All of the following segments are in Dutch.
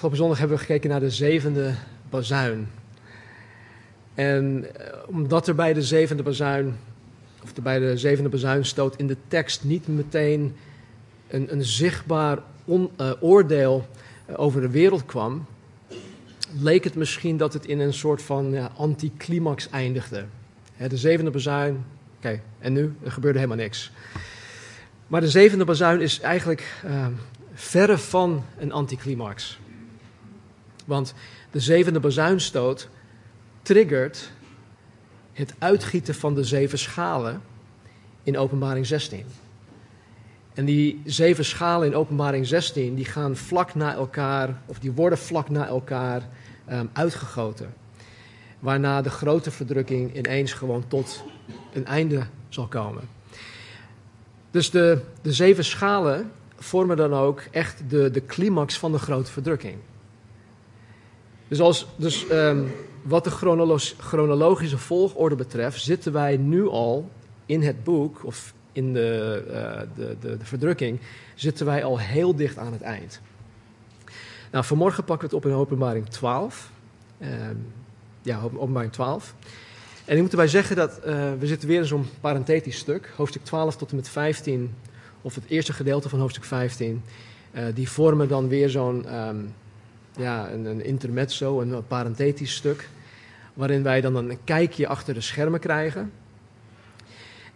Afgelopen zondag hebben we gekeken naar de zevende bazuin. En eh, omdat er bij de zevende bazuin, of bij de zevende bazuinstoot in de tekst niet meteen een, een zichtbaar uh, oordeel uh, over de wereld kwam, leek het misschien dat het in een soort van ja, anticlimax eindigde. De zevende bazuin, oké, en nu? Er gebeurde helemaal niks. Maar de zevende bazuin is eigenlijk verre van een anticlimax. Want de zevende bazuinstoot triggert het uitgieten van de zeven schalen in Openbaring 16. En die zeven schalen in Openbaring 16, die gaan vlak na elkaar, of die worden vlak na elkaar um, uitgegoten. Waarna de grote verdrukking ineens gewoon tot een einde zal komen. Dus de, de zeven schalen vormen dan ook echt de, de climax van de grote verdrukking. Dus, als, dus um, wat de chronologische volgorde betreft, zitten wij nu al in het boek, of in de, uh, de, de, de, verdrukking, zitten wij al heel dicht aan het eind. Nou, vanmorgen pakken we het op in openbaring 12. Uh, ja, openbaring 12. En ik moet erbij zeggen dat uh, we zitten weer in zo'n parenthetisch stuk, hoofdstuk 12 tot en met 15, of het eerste gedeelte van hoofdstuk 15. Uh, die vormen dan weer zo'n um, ja, een, een intermezzo, een parenthetisch stuk, waarin wij dan een kijkje achter de schermen krijgen.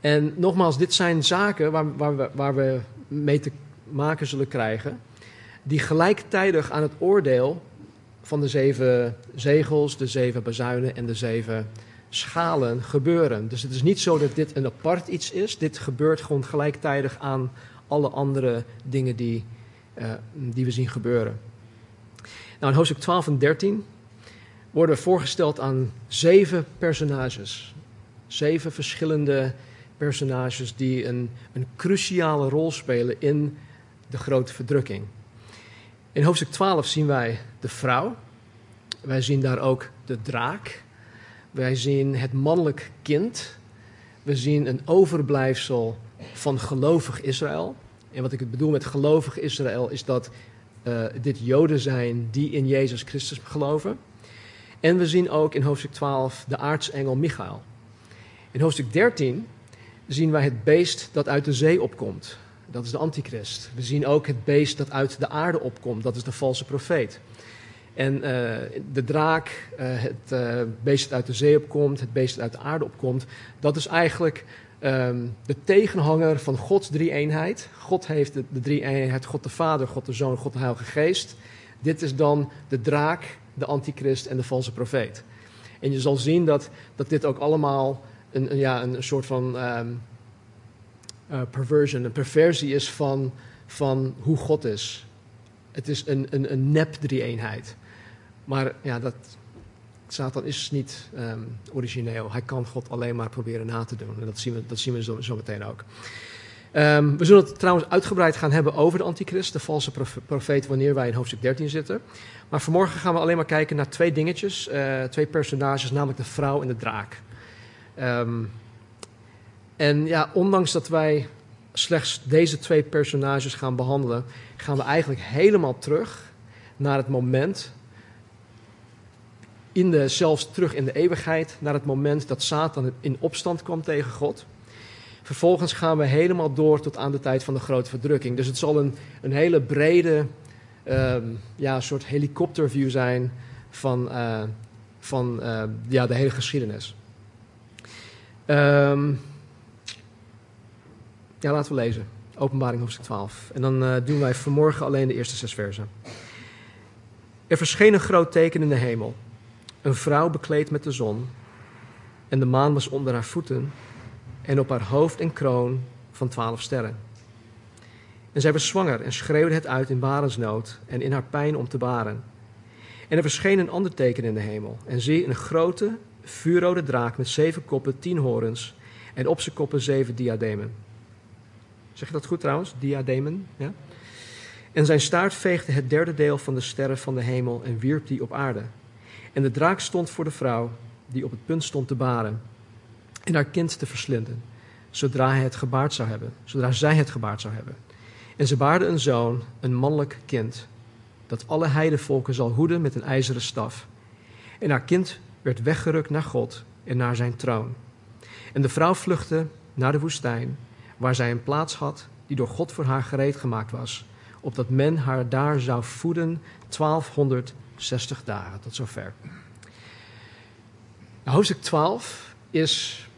En nogmaals, dit zijn zaken waar, waar, we, waar we mee te maken zullen krijgen, die gelijktijdig aan het oordeel van de zeven zegels, de zeven bazuinen en de zeven schalen gebeuren. Dus het is niet zo dat dit een apart iets is, dit gebeurt gewoon gelijktijdig aan alle andere dingen die, uh, die we zien gebeuren. Nou, in hoofdstuk 12 en 13 worden we voorgesteld aan zeven personages. Zeven verschillende personages die een, een cruciale rol spelen in de grote verdrukking. In hoofdstuk 12 zien wij de vrouw. Wij zien daar ook de draak. Wij zien het mannelijk kind. We zien een overblijfsel van gelovig Israël. En wat ik bedoel met gelovig Israël is dat uh, dit Joden zijn die in Jezus Christus geloven. En we zien ook in hoofdstuk 12 de aartsengel Michael. In hoofdstuk 13 zien wij het beest dat uit de zee opkomt. Dat is de antichrist. We zien ook het beest dat uit de aarde opkomt. Dat is de valse profeet. En uh, de draak, uh, het beest dat uit de zee opkomt, het beest dat uit de aarde opkomt, dat is eigenlijk um, de tegenhanger van Gods drie-eenheid. God heeft de, drie-eenheid, God de Vader, God de Zoon, God de Heilige Geest. Dit is dan de draak, de antichrist en de valse profeet. En je zal zien dat, dat dit ook allemaal een, ja, een soort van um, uh, perversion, een perversie is van, van hoe God is. Het is een, een, een nep drie-eenheid. Maar ja, dat, Satan is niet um, origineel. Hij kan God alleen maar proberen na te doen. En dat zien we, dat zien we zo, meteen ook. Um, we zullen het trouwens uitgebreid gaan hebben over de antichrist, de valse profeet, wanneer wij in hoofdstuk 13 zitten. Maar vanmorgen gaan we alleen maar kijken naar twee dingetjes, uh, twee personages, namelijk de vrouw en de draak. Um, en ja, ondanks dat wij slechts deze twee personages gaan behandelen, gaan we eigenlijk helemaal terug naar het moment in de, zelfs terug in de eeuwigheid, naar het moment dat Satan in opstand kwam tegen God. Vervolgens gaan we helemaal door tot aan de tijd van de grote verdrukking. Dus het zal een, een hele brede, um, ja, soort helikopterview zijn van, uh, van uh, ja, de hele geschiedenis. Um, ja, laten we lezen. Openbaring hoofdstuk 12. En dan uh, doen wij vanmorgen alleen de eerste zes versen. Er verscheen een groot teken in de hemel een vrouw bekleed met de zon, en de maan was onder haar voeten, en op haar hoofd een kroon van twaalf sterren. En zij was zwanger en schreeuwde het uit in barensnood en in haar pijn om te baren. En er verscheen een ander teken in de hemel, en zie een grote, vuurrode draak met zeven koppen, tien horens, en op zijn koppen zeven diademen. Zeg je dat goed trouwens? Diademen, ja? En zijn staart veegde het derde deel van de sterren van de hemel en wierp die op aarde. En de draak stond voor de vrouw die op het punt stond te baren en haar kind te verslinden, zodra hij het gebaard zou hebben, zodra zij het gebaard zou hebben. En ze baarde een zoon, een mannelijk kind, dat alle heidenvolken zal hoeden met een ijzeren staf. En haar kind werd weggerukt naar God en naar zijn troon. En de vrouw vluchtte naar de woestijn, waar zij een plaats had die door God voor haar gereed gemaakt was, opdat men haar daar zou voeden 1260 dagen, tot zover. Hoofdstuk 12 is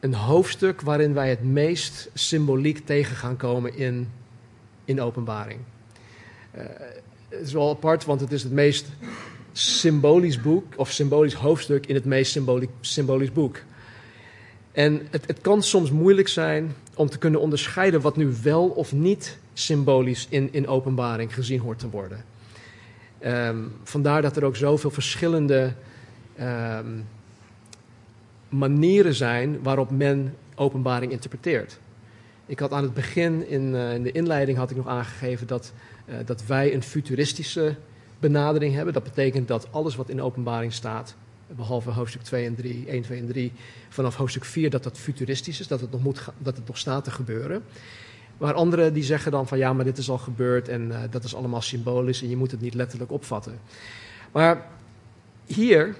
een hoofdstuk waarin wij het meest symboliek tegen gaan komen in, in openbaring. Uh, het is wel apart, want het is het meest symbolisch boek, of symbolisch hoofdstuk in het meest symbolisch, symbolisch boek. En het, het kan soms moeilijk zijn om te kunnen onderscheiden wat nu wel of niet symbolisch in, in openbaring gezien hoort te worden. Um, vandaar dat er ook zoveel verschillende um, manieren zijn waarop men openbaring interpreteert. Ik had aan het begin, in, uh, in de inleiding, had ik nog aangegeven dat, uh, dat wij een futuristische benadering hebben. Dat betekent dat alles wat in openbaring staat, behalve hoofdstuk 2 en 3, 1, 2 en 3, vanaf hoofdstuk 4 dat dat futuristisch is, dat het nog, moet, dat het nog staat te gebeuren. Maar anderen die zeggen dan van ja, maar dit is al gebeurd en uh, dat is allemaal symbolisch en je moet het niet letterlijk opvatten. Maar hier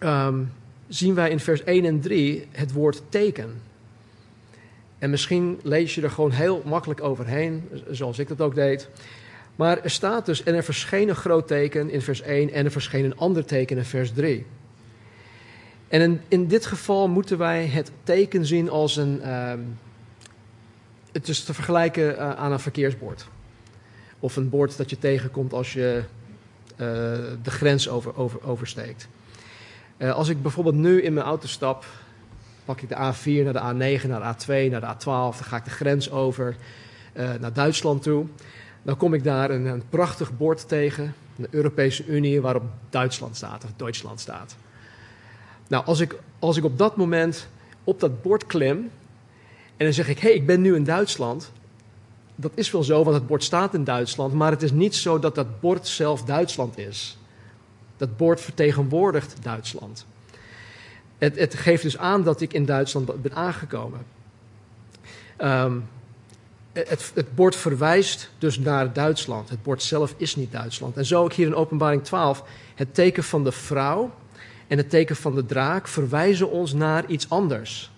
um, zien wij in vers 1 en 3 het woord teken. En misschien lees je er gewoon heel makkelijk overheen, zoals ik dat ook deed. Maar er staat dus, en er verscheen een groot teken in vers 1 en er verscheen een ander teken in vers 3. En in, in dit geval moeten wij het teken zien als een. Um, het is te vergelijken uh, aan een verkeersbord. Of een bord dat je tegenkomt als je uh, de grens over, over, oversteekt. Uh, als ik bijvoorbeeld nu in mijn auto stap, pak ik de A4 naar de A9, naar de A2, naar de A12, dan ga ik de grens over naar Duitsland toe. Dan kom ik daar een, een prachtig bord tegen, de Europese Unie, waarop Duitsland staat of Duitsland staat. Nou, als ik, als ik op dat moment op dat bord klim en dan zeg ik, hé, hey, ik ben nu in Duitsland. Dat is wel zo, want het bord staat in Duitsland, maar het is niet zo dat dat bord zelf Duitsland is. Dat bord vertegenwoordigt Duitsland. Het, het geeft dus aan dat ik in Duitsland ben aangekomen. Um, het, het, bord verwijst dus naar Duitsland. Het bord zelf is niet Duitsland. En zo ook hier in Openbaring 12, het teken van de vrouw en het teken van de draak verwijzen ons naar iets anders.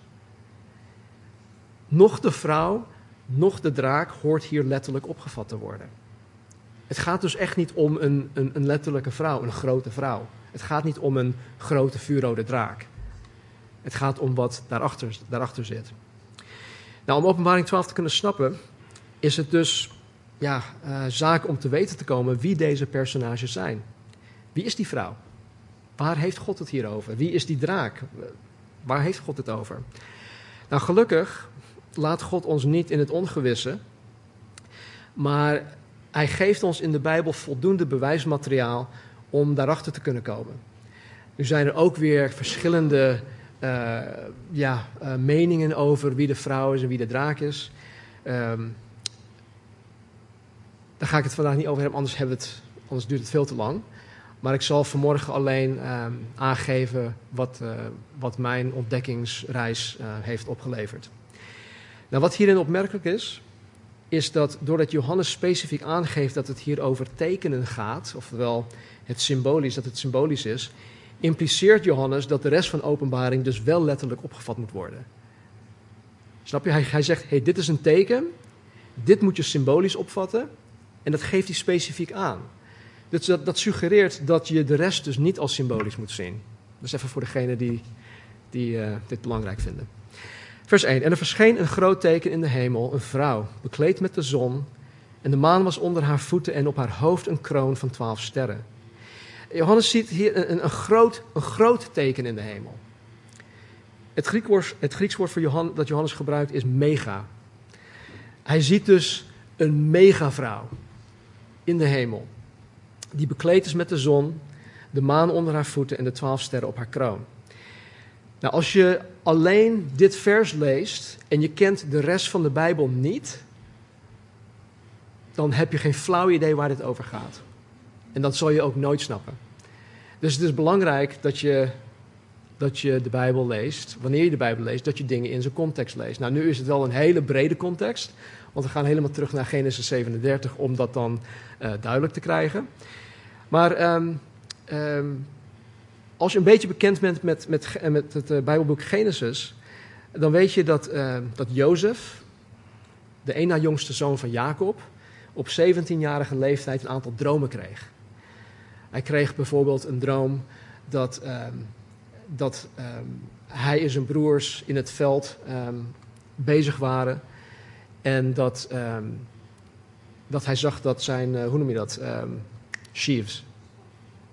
Nog de vrouw, nog de draak hoort hier letterlijk opgevat te worden. Het gaat dus echt niet om een, een, een letterlijke vrouw, een grote vrouw. Het gaat niet om een grote vuurrode draak. Het gaat om wat daarachter, daarachter zit. Nou, om openbaring 12 te kunnen snappen, is het dus ja, uh, zaak om te weten te komen wie deze personages zijn. Wie is die vrouw? Waar heeft God het hier over? Wie is die draak? Waar heeft God het over? Nou, gelukkig laat God ons niet in het ongewisse, maar hij geeft ons in de Bijbel voldoende bewijsmateriaal om daarachter te kunnen komen. Nu zijn er ook weer verschillende uh, ja, uh, meningen over wie de vrouw is en wie de draak is. Um, daar ga ik het vandaag niet over hebben, anders, het, anders duurt het veel te lang. Maar ik zal vanmorgen alleen um, aangeven wat, uh, wat mijn ontdekkingsreis heeft opgeleverd. Nou, wat hierin opmerkelijk is, is dat doordat Johannes specifiek aangeeft dat het hier over tekenen gaat, oftewel het symbolisch, dat het symbolisch is, impliceert Johannes dat de rest van openbaring dus wel letterlijk opgevat moet worden. Snap je? Hij, zegt, hey, dit is een teken, dit moet je symbolisch opvatten, en dat geeft hij specifiek aan. Dus dat, dat suggereert dat je de rest dus niet als symbolisch moet zien. Dat is even voor degenen die, die uh, dit belangrijk vinden. Vers 1. En er verscheen een groot teken in de hemel, een vrouw, bekleed met de zon. En de maan was onder haar voeten en op haar hoofd een kroon van twaalf sterren. Johannes ziet hier een, een, groot, een groot teken in de hemel. Het, Griekwoord, het Grieks woord voor Johannes, dat Johannes gebruikt is mega. Hij ziet dus een megavrouw in de hemel, die bekleed is met de zon, de maan onder haar voeten en de twaalf sterren op haar kroon. Nou, als je alleen dit vers leest en je kent de rest van de Bijbel niet, dan heb je geen flauw idee waar dit over gaat. En dat zal je ook nooit snappen. Dus het is belangrijk dat je dat je de Bijbel leest, wanneer je de Bijbel leest, dat je dingen in zijn context leest. Nou, nu is het wel een hele brede context, want we gaan helemaal terug naar Genesis 37 om dat dan uh, duidelijk te krijgen. Maar um, um, als je een beetje bekend bent met, met, met het uh, Bijbelboek Genesis, dan weet je dat, uh, dat Jozef, de een na jongste zoon van Jacob, op 17-jarige leeftijd een aantal dromen kreeg. Hij kreeg bijvoorbeeld een droom dat, um, dat um, hij en zijn broers in het veld um, bezig waren. En dat, dat hij zag dat zijn, uh, hoe noem je dat, sheaves.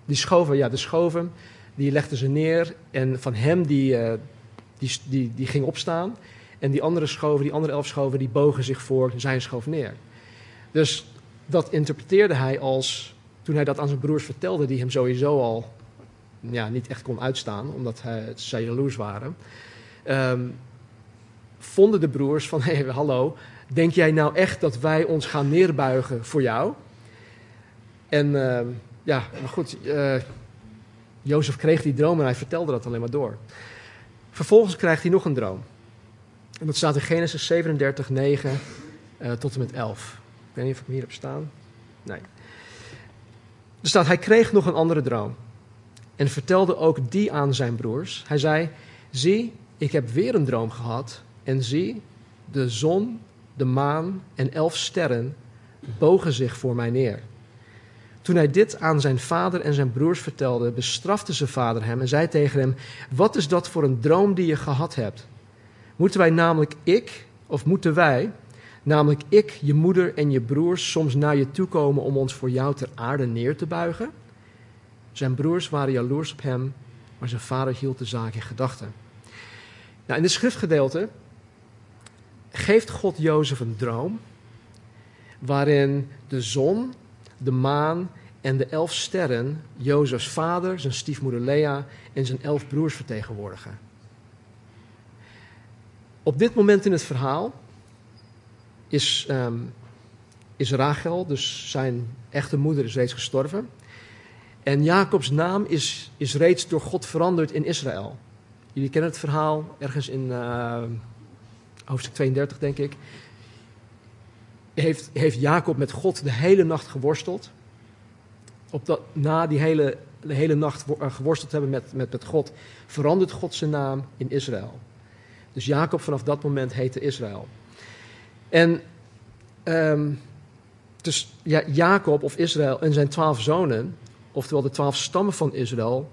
Die schoven, ja, de schoven, die legden ze neer. En van hem die, uh, die, die, die ging opstaan. En die andere schoven, die andere elf schoven, die bogen zich voor zijn schoof neer. Dus dat interpreteerde hij als, toen hij dat aan zijn broers vertelde, die hem sowieso al ja, niet echt kon uitstaan, omdat hij, zij jaloers waren. Um, vonden de broers van, hé, hey, hallo, denk jij nou echt dat wij ons gaan neerbuigen voor jou? En uh, ja, maar goed, uh, Jozef kreeg die droom en hij vertelde dat alleen maar door. Vervolgens krijgt hij nog een droom. En dat staat in Genesis 37, 9 uh, tot en met 11. Ik weet niet of ik hem hier heb staan. Nee. Er staat, hij kreeg nog een andere droom. En vertelde ook die aan zijn broers. Hij zei, zie, ik heb weer een droom gehad. En zie, de zon, de maan en elf sterren bogen zich voor mij neer. Toen hij dit aan zijn vader en zijn broers vertelde, bestrafte zijn vader hem en zei tegen hem: Wat is dat voor een droom die je gehad hebt? Moeten wij namelijk ik, of moeten wij, namelijk ik, je moeder en je broers, soms naar je toe komen om ons voor jou ter aarde neer te buigen? Zijn broers waren jaloers op hem, maar zijn vader hield de zaak in gedachten. Nou, in het schriftgedeelte geeft God Jozef een droom waarin de zon, de maan en de elf sterren Jozefs vader, zijn stiefmoeder Lea en zijn elf broers vertegenwoordigen. Op dit moment in het verhaal is, um, is Rachel, dus zijn echte moeder, is reeds gestorven. En Jacobs naam is, is reeds door God veranderd in Israël. Jullie kennen het verhaal ergens in uh, hoofdstuk 32, denk ik. Heeft, heeft Jacob met God de hele nacht geworsteld. Op dat, na die hele, de hele nacht eh, geworsteld hebben met, met, met God, verandert God zijn naam in Israël. Dus Jacob vanaf dat moment heette Israël. En um, dus ja, Jacob of Israël en zijn twaalf zonen, oftewel de twaalf stammen van Israël,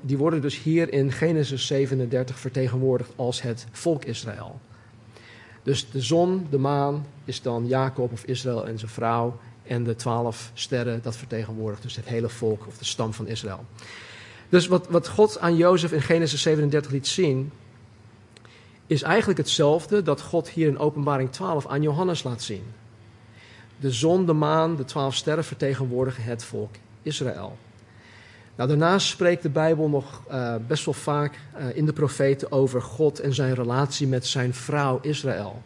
die worden dus hier in Genesis 37 vertegenwoordigd als het volk Israël. Dus de zon, de maan, is dan Jacob of Israël en zijn vrouw. En de twaalf sterren, dat vertegenwoordigt dus het hele volk of de stam van Israël. Dus wat, wat God aan Jozef in Genesis 37 liet zien, is eigenlijk hetzelfde dat God hier in Openbaring 12 aan Johannes laat zien. De zon, de maan, de twaalf sterren vertegenwoordigen het volk Israël. Nou, daarnaast spreekt de Bijbel nog uh, best wel vaak uh, in de profeten over God en zijn relatie met zijn vrouw Israël.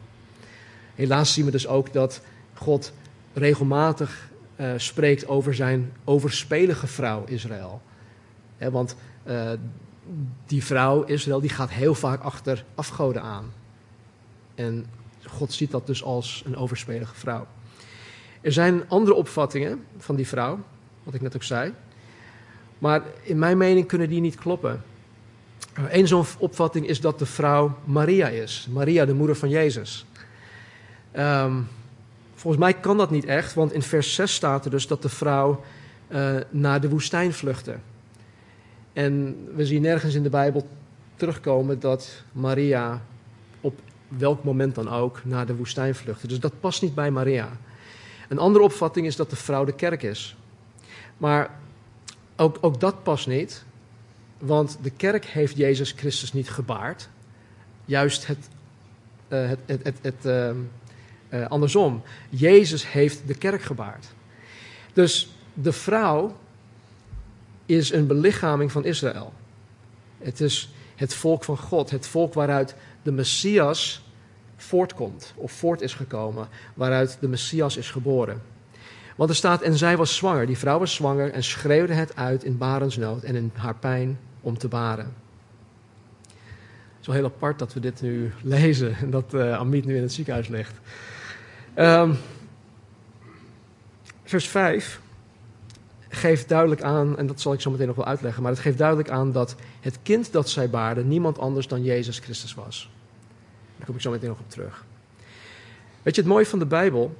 Helaas zien we dus ook dat God regelmatig uh, spreekt over zijn overspelige vrouw Israël. Want die vrouw Israël die gaat heel vaak achter afgoden aan. En God ziet dat dus als een overspelige vrouw. Er zijn andere opvattingen van die vrouw, wat ik net ook zei. Maar in mijn mening kunnen die niet kloppen. Eén zo'n opvatting is dat de vrouw Maria is. Maria, de moeder van Jezus. Um, volgens mij kan dat niet echt, want in vers 6 staat er dus dat de vrouw uh, naar de woestijn vluchtte. En we zien nergens in de Bijbel terugkomen dat Maria op welk moment dan ook naar de woestijn vluchtte. Dus dat past niet bij Maria. Een andere opvatting is dat de vrouw de kerk is. Maar ook, ook dat past niet, want de kerk heeft Jezus Christus niet gebaard. Juist het, uh, het, het, het, uh, uh, andersom. Jezus heeft de kerk gebaard. Dus de vrouw is een belichaming van Israël. Het is het volk van God, het volk waaruit de Messias voortkomt of voort is gekomen, waaruit de Messias is geboren. Want er staat, en zij was zwanger, die vrouw was zwanger en schreeuwde het uit in barensnood en in haar pijn om te baren. wel heel apart dat we dit nu lezen en dat uh, Amit nu in het ziekenhuis ligt. Um, vers 5 geeft duidelijk aan, en dat zal ik zo meteen nog wel uitleggen, maar het geeft duidelijk aan dat het kind dat zij baarden niemand anders dan Jezus Christus was. Daar kom ik zo meteen nog op terug. Weet je, het mooie van de Bijbel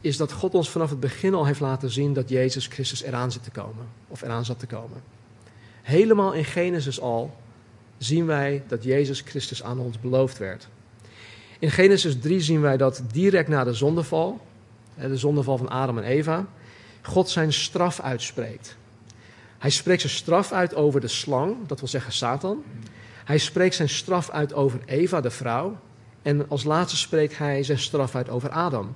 is dat God ons vanaf het begin al heeft laten zien dat Jezus Christus eraan zit te komen, of eraan zat te komen. Helemaal in Genesis al zien wij dat Jezus Christus aan ons beloofd werd. In Genesis 3 zien wij dat direct na de zondeval, de zondeval van Adam en Eva, God zijn straf uitspreekt. Hij spreekt zijn straf uit over de slang, dat wil zeggen Satan. Hij spreekt zijn straf uit over Eva, de vrouw. En als laatste spreekt hij zijn straf uit over Adam.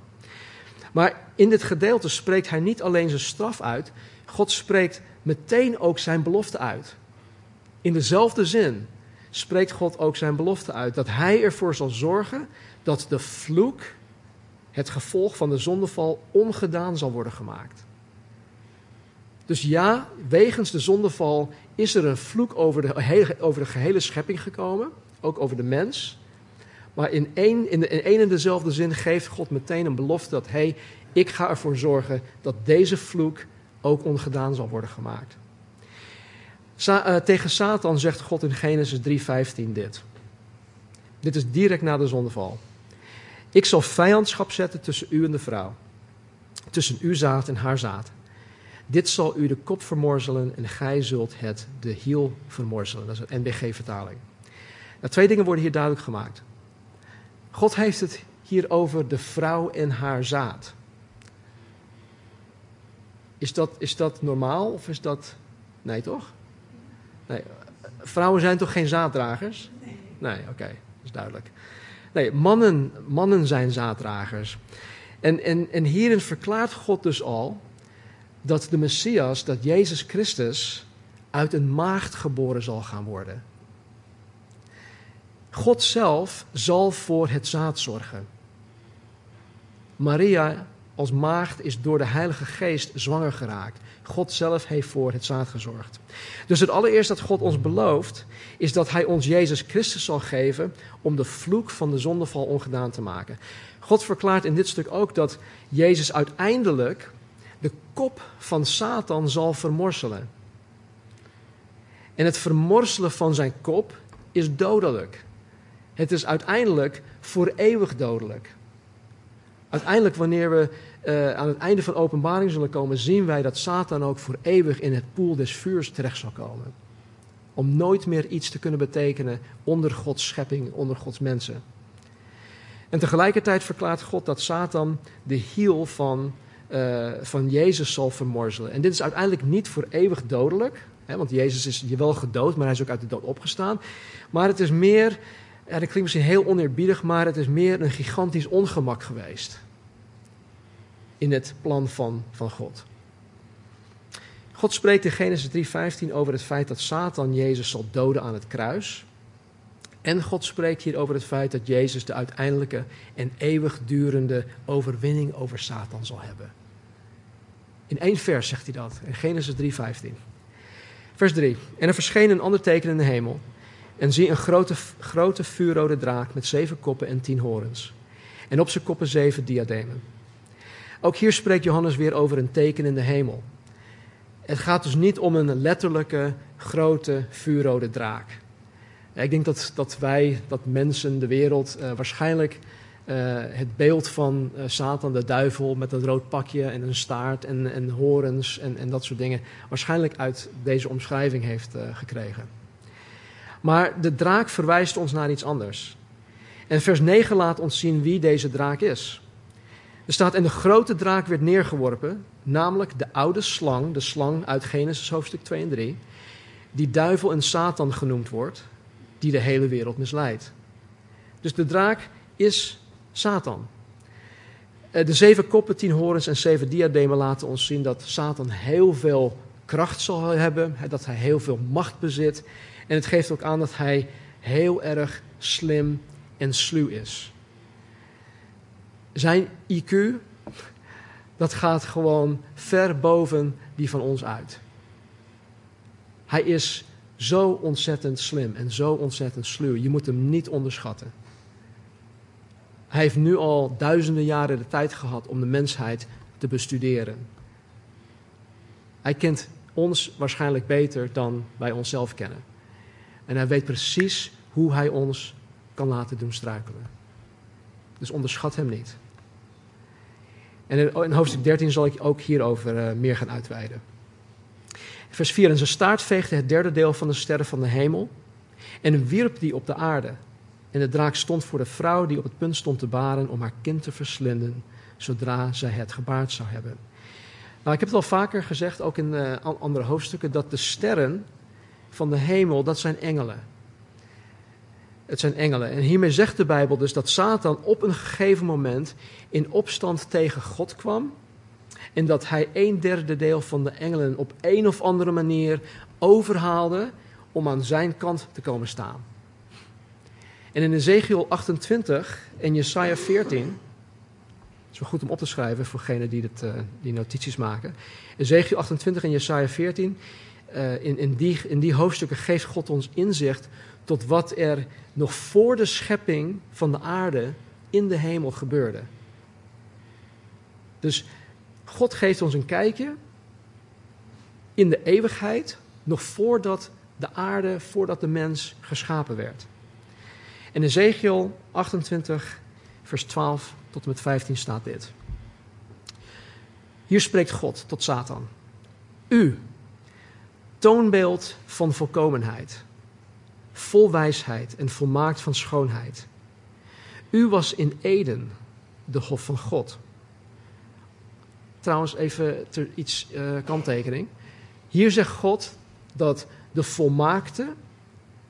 Maar in dit gedeelte spreekt hij niet alleen zijn straf uit, God spreekt meteen ook zijn belofte uit. In dezelfde zin spreekt God ook zijn belofte uit dat hij ervoor zal zorgen dat de vloek, het gevolg van de zondeval, ongedaan zal worden gemaakt. Dus ja, wegens de zondeval is er een vloek over de, over de gehele schepping gekomen, ook over de mens. Maar in één, in, de, in één en dezelfde zin geeft God meteen een belofte dat, hé, hey, ik ga ervoor zorgen dat deze vloek ook ongedaan zal worden gemaakt. Uh, tegen Satan zegt God in Genesis 3:15 dit. Dit is direct na de zondeval. Ik zal vijandschap zetten tussen u en de vrouw, tussen uw zaad en haar zaad. Dit zal u de kop vermorzelen en gij zult het de hiel vermorzelen. Dat is een NBG-vertaling. Nou, twee dingen worden hier duidelijk gemaakt. God heeft het hier over de vrouw en haar zaad. Is dat, is dat normaal of is dat. Nee, toch? Nee. Vrouwen zijn toch geen zaaddragers? Nee, oké, dat is duidelijk. Nee, mannen, mannen zijn zaaddragers. En, en, en hierin verklaart God dus al dat de Messias, dat Jezus Christus, uit een maagd geboren zal gaan worden. God zelf zal voor het zaad zorgen. Maria als maagd is door de Heilige Geest zwanger geraakt. God zelf heeft voor het zaad gezorgd. Dus het allereerste dat God ons belooft, is dat Hij ons Jezus Christus zal geven om de vloek van de zondeval ongedaan te maken. God verklaart in dit stuk ook dat Jezus uiteindelijk de kop van Satan zal vermorselen. En het vermorselen van zijn kop is dodelijk. Het is uiteindelijk voor eeuwig dodelijk. Uiteindelijk, wanneer we uh, aan het einde van openbaring zullen komen, zien wij dat Satan ook voor eeuwig in het poel des vuurs terecht zal komen. Om nooit meer iets te kunnen betekenen onder Gods schepping, onder Gods mensen. En tegelijkertijd verklaart God dat Satan de hiel van, uh, van Jezus zal vermorzelen. En dit is uiteindelijk niet voor eeuwig dodelijk, hè, want Jezus is je wel gedood, maar hij is ook uit de dood opgestaan. Maar het is meer, ja, dat klinkt misschien heel oneerbiedig, maar het is meer een gigantisch ongemak geweest in het plan van, van God. God spreekt in Genesis 3:15 over het feit dat Satan Jezus zal doden aan het kruis. En God spreekt hier over het feit dat Jezus de uiteindelijke en eeuwigdurende overwinning over Satan zal hebben. In één vers zegt hij dat, in Genesis 3:15. Vers 3. En er verscheen een ander teken in de hemel. En zie een grote, grote vuurrode draak met zeven koppen en tien horens. En op zijn koppen zeven diademen. Ook hier spreekt Johannes weer over een teken in de hemel. Het gaat dus niet om een letterlijke grote vuurrode draak. Ik denk dat, dat wij, dat mensen, de wereld, uh, waarschijnlijk uh, het beeld van uh, Satan, de duivel, met een rood pakje en een staart en, en horens en, en dat soort dingen, waarschijnlijk uit deze omschrijving heeft gekregen. Maar de draak verwijst ons naar iets anders. En vers 9 laat ons zien wie deze draak is. Er staat, en de grote draak werd neergeworpen, namelijk de oude slang, de slang uit Genesis hoofdstuk 2 en 3, die duivel en Satan genoemd wordt, die de hele wereld misleidt. Dus de draak is Satan. Eh, de zeven koppen, tien horens en zeven diademen laten ons zien dat Satan heel veel kracht zal hebben, dat hij heel veel macht bezit. En het geeft ook aan dat hij heel erg slim en sluw is. Zijn IQ, dat gaat gewoon ver boven die van ons uit. Hij is Zo ontzettend slim en zo ontzettend sluw. Je moet hem niet onderschatten. Hij heeft nu al duizenden jaren de tijd gehad om de mensheid te bestuderen. Hij kent ons waarschijnlijk beter dan wij onszelf kennen. En hij weet precies hoe hij ons kan laten doen struikelen. Dus onderschat hem niet. En in hoofdstuk 13 zal ik ook hierover uh, meer gaan uitweiden. Vers 4. En zijn staart veegde het derde deel van de sterren van de hemel en wierp die op de aarde. En de draak stond voor de vrouw die op het punt stond te baren om haar kind te verslinden, zodra zij het gebaard zou hebben. Nou, ik heb het al vaker gezegd, ook in uh, andere hoofdstukken, dat de sterren van de hemel, dat zijn engelen. Het zijn engelen. En hiermee zegt de Bijbel dus dat Satan op een gegeven moment in opstand tegen God kwam. En dat hij een derde deel van de engelen op een of andere manier overhaalde om aan zijn kant te komen staan. En in Ezekiel 28 en Jesaja 14, het is wel goed om op te schrijven voor degenen die, uh, die notities maken. Ezekiel 28 en Jesaja 14, uh, in, in, die, in die hoofdstukken geeft God ons inzicht tot wat er nog voor de schepping van de aarde in de hemel gebeurde. Dus God geeft ons een kijkje in de eeuwigheid, nog voordat de aarde, voordat de mens geschapen werd. In Ezekiel 28, vers 12 tot en met 15 staat dit. Hier spreekt God tot Satan. U, toonbeeld van volkomenheid vol wijsheid en volmaakt van schoonheid. U was in Eden de hof van God. Trouwens, even ter iets uh, kanttekening. Hier zegt God dat de volmaakte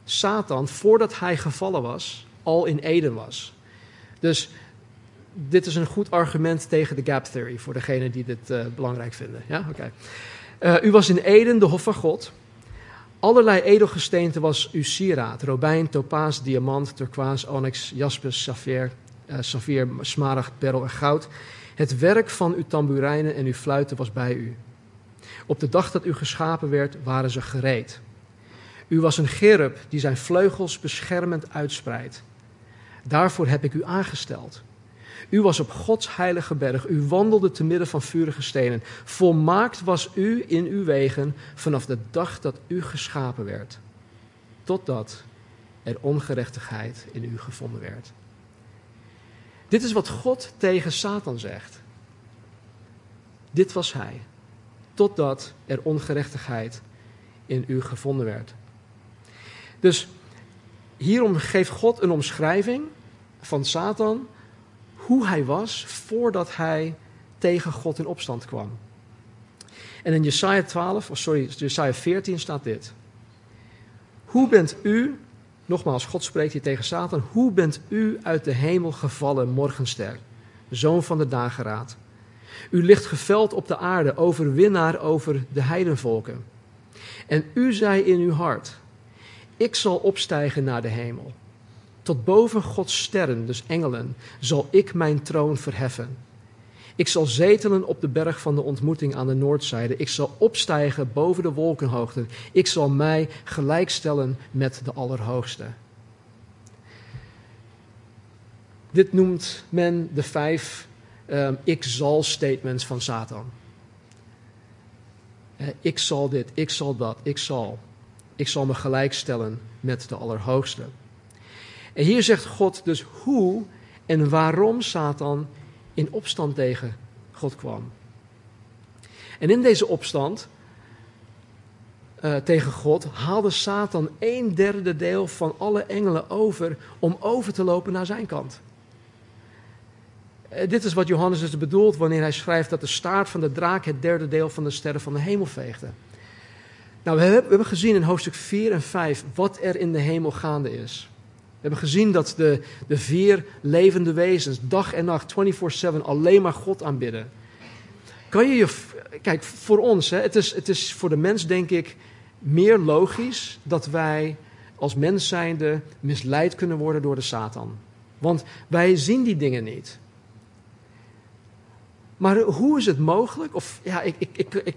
Satan, voordat hij gevallen was, al in Eden was. Dus dit is een goed argument tegen de gap theory, voor degenen die dit uh, belangrijk vinden. Ja, oké. Uh, u was in Eden de hof van God. Allerlei edelgesteente was uw sieraad. Robijn, topaas, diamant, turquoise, onyx, jaspis, saffier, uh, saffier, smaragd, perl en goud. Het werk van uw tamboerijnen en uw fluiten was bij u. Op de dag dat u geschapen werd, waren ze gereed. U was een gerub die zijn vleugels beschermend uitspreidt. Daarvoor heb ik u aangesteld. U was op Gods heilige berg. U wandelde te midden van vurige stenen. Volmaakt was u in uw wegen vanaf de dag dat u geschapen werd. Totdat er ongerechtigheid in u gevonden werd. Dit is wat God tegen Satan zegt. Dit was hij. Totdat er ongerechtigheid in u gevonden werd. Dus hierom geeft God een omschrijving van Satan hoe hij was voordat hij tegen God in opstand kwam. En in Jesaja 12, of sorry, Jesaja 14 staat dit. Hoe bent u, nogmaals, God spreekt hier tegen Satan, hoe bent u uit de hemel gevallen, morgenster, zoon van de dageraad? U ligt geveld op de aarde, overwinnaar over de heidenvolken. En u zei in uw hart, ik zal opstijgen naar de hemel. Tot boven Gods sterren, dus engelen, zal ik mijn troon verheffen. Ik zal zetelen op de berg van de ontmoeting aan de noordzijde. Ik zal opstijgen boven de wolkenhoogte. Ik zal mij gelijkstellen met de Allerhoogste. Dit noemt men de vijf um, ik zal statements van Satan. Uh, ik zal dit, ik zal dat, ik zal. Ik zal me gelijkstellen met de Allerhoogste. En hier zegt God dus hoe en waarom Satan in opstand tegen God kwam. En in deze opstand uh, tegen God haalde Satan een derde deel van alle engelen over om over te lopen naar zijn kant. Uh, dit is wat Johannes dus bedoelt wanneer hij schrijft dat de staart van de draak het derde deel van de sterren van de hemel veegde. Nou, we hebben, we hebben gezien in hoofdstuk 4 en 5 wat er in de hemel gaande is. We hebben gezien dat de, de vier levende wezens dag en nacht 24/7 alleen maar God aanbidden. Kan je je. Kijk, voor ons, hè, het, is, het is voor de mens denk ik meer logisch dat wij als mens zijnde misleid kunnen worden door de Satan. Want wij zien die dingen niet. Maar hoe is het mogelijk, of ja, ik, ik, ik, ik,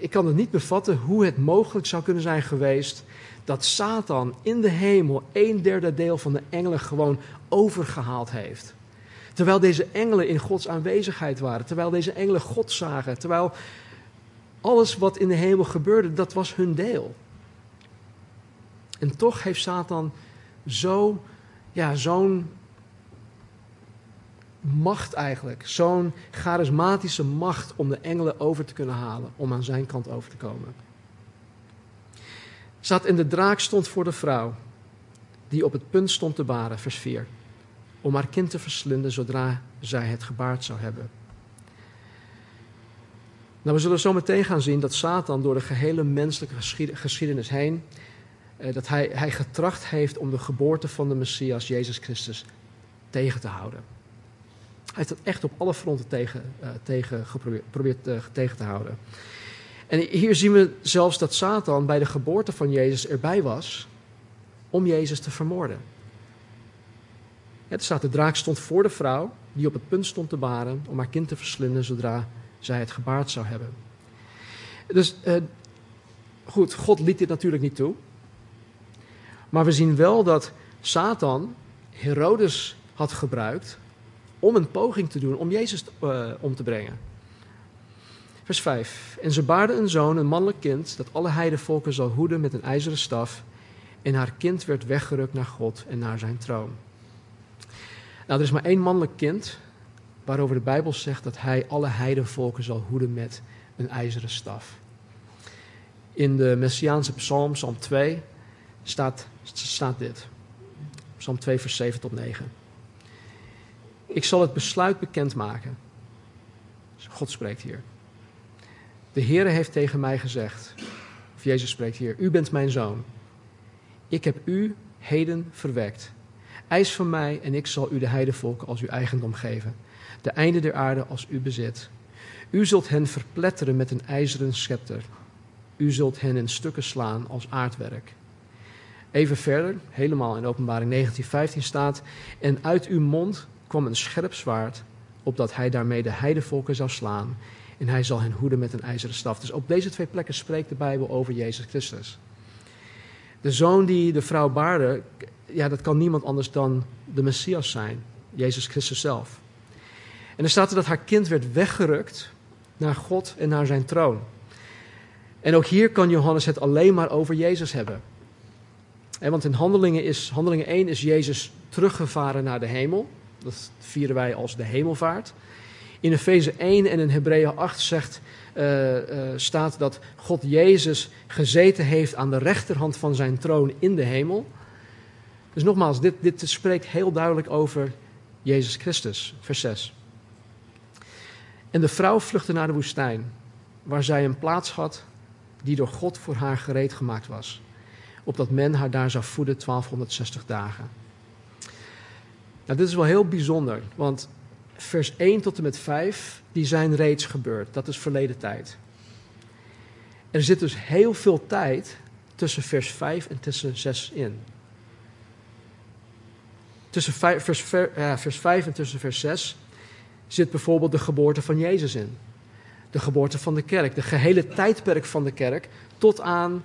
ik kan het niet bevatten hoe het mogelijk zou kunnen zijn geweest dat Satan in de hemel een derde deel van de engelen gewoon overgehaald heeft. Terwijl deze engelen in Gods aanwezigheid waren, terwijl deze engelen God zagen, terwijl alles wat in de hemel gebeurde, dat was hun deel. En toch heeft Satan zo, ja, zo'n macht eigenlijk, zo'n charismatische macht om de engelen over te kunnen halen, om aan zijn kant over te komen. Zat in de draak stond voor de vrouw, die op het punt stond te baren, vers 4, om haar kind te verslinden zodra zij het gebaard zou hebben. Nou, we zullen zo meteen gaan zien dat Satan door de gehele menselijke geschiedenis heen, eh, dat hij, hij getracht heeft om de geboorte van de Messias, Jezus Christus, tegen te houden. Hij heeft dat echt op alle fronten tegen, uh, tegen geprobeerd, uh, tegen te houden. En hier zien we zelfs dat Satan bij de geboorte van Jezus erbij was om Jezus te vermoorden. Het staat, de draak stond voor de vrouw die op het punt stond te baren om haar kind te verslinden zodra zij het gebaard zou hebben. Dus uh, goed, God liet dit natuurlijk niet toe. Maar we zien wel dat Satan Herodes had gebruikt om een poging te doen om Jezus uh, om te brengen. Vers 5. En ze baarde een zoon, een mannelijk kind, dat alle heidenvolken zal hoeden met een ijzeren staf. En haar kind werd weggerukt naar God en naar zijn troon. Nou, er is maar één mannelijk kind waarover de Bijbel zegt dat hij alle heidenvolken zal hoeden met een ijzeren staf. In de Messiaanse psalm, psalm 2, staat, staat dit. Psalm 2, vers 7 tot 9. Ik zal het besluit bekendmaken. God spreekt hier. De Heere heeft tegen mij gezegd, of Jezus spreekt hier, u bent mijn zoon. Ik heb u heden verwekt. Eis van mij en ik zal u de heidevolken als uw eigendom geven. De einde der aarde als uw bezit. U zult hen verpletteren met een ijzeren scepter. U zult hen in stukken slaan als aardwerk. Even verder, helemaal in openbaring 1915 staat, en uit uw mond kwam een scherp zwaard, opdat hij daarmee de heidevolken zou slaan en hij zal hen hoeden met een ijzeren staf. Dus op deze twee plekken spreekt de Bijbel over Jezus Christus. De zoon die de vrouw baarde, ja, dat kan niemand anders dan de Messias zijn, Jezus Christus zelf. En er staat er dat haar kind werd weggerukt naar God en naar zijn troon. En ook hier kan Johannes het alleen maar over Jezus hebben. En want in handelingen, is, handelingen 1 is Jezus teruggevaren naar de hemel. Dat vieren wij als de hemelvaart. In Efeze 1 en in Hebreeën 8 zegt, uh, uh, staat dat God Jezus gezeten heeft aan de rechterhand van zijn troon in de hemel. Dus nogmaals, dit, dit spreekt heel duidelijk over Jezus Christus, vers 6. En de vrouw vluchtte naar de woestijn, waar zij een plaats had die door God voor haar gereed gemaakt was, opdat men haar daar zou voeden 1260 dagen. Nou, dit is wel heel bijzonder, want vers 1 tot en met 5, die zijn reeds gebeurd. Dat is verleden tijd. Er zit dus heel veel tijd tussen vers 5 en tussen 6 in. Tussen vers, vers 5 en tussen vers 6 zit bijvoorbeeld de geboorte van Jezus in. De geboorte van de kerk, de gehele tijdperk van de kerk tot aan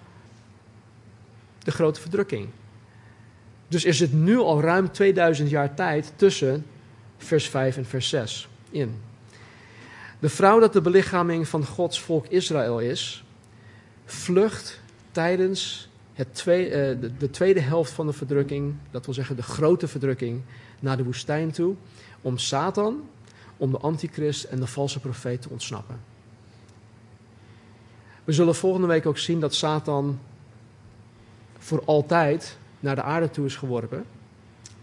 de grote verdrukking. Dus er zit nu al ruim 2000 jaar tijd tussen vers 5 en vers 6 in. De vrouw dat de belichaming van Gods volk Israël is, vlucht tijdens het tweede, eh, de tweede helft van de verdrukking, dat wil zeggen de grote verdrukking, naar de woestijn toe, om Satan, om de antichrist en de valse profeet te ontsnappen. We zullen volgende week ook zien dat Satan voor altijd naar de aarde toe is geworpen.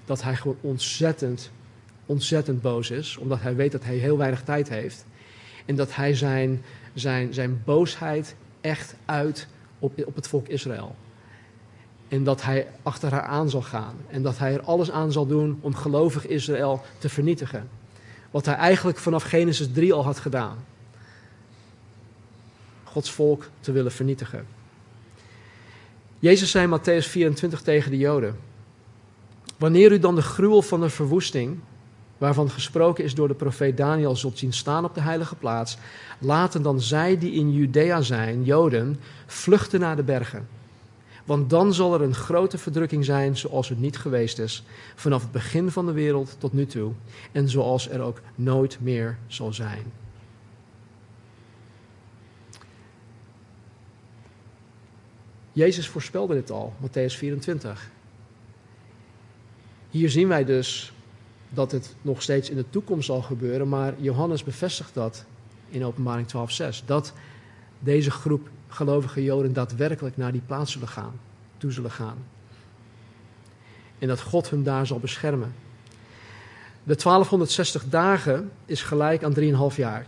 Dat hij gewoon ontzettend ontzettend boos is, omdat hij weet dat hij heel weinig tijd heeft. En dat hij zijn, zijn, zijn boosheid echt uit op, op het volk Israël. En dat hij achter haar aan zal gaan. En dat hij er alles aan zal doen om gelovig Israël te vernietigen. Wat hij eigenlijk vanaf Genesis 3 al had gedaan. Gods volk te willen vernietigen. Jezus zei in Matthäus 24 tegen de Joden: Wanneer u dan de gruwel van de verwoesting waarvan gesproken is door de profeet Daniel, zult zien staan op de heilige plaats. Laten dan zij die in Judea zijn, Joden, vluchten naar de bergen. Want dan zal er een grote verdrukking zijn zoals het niet geweest is, vanaf het begin van de wereld tot nu toe, en zoals er ook nooit meer zal zijn. Jezus voorspelde dit al, Matthäus 24. Hier zien wij dus dat het nog steeds in de toekomst zal gebeuren, maar Johannes bevestigt dat in Openbaring 12:6. Dat deze groep gelovige Joden daadwerkelijk naar die plaats zullen gaan, toe zullen gaan. En dat God hun daar zal beschermen. De 1260 dagen is gelijk aan 3,5 jaar.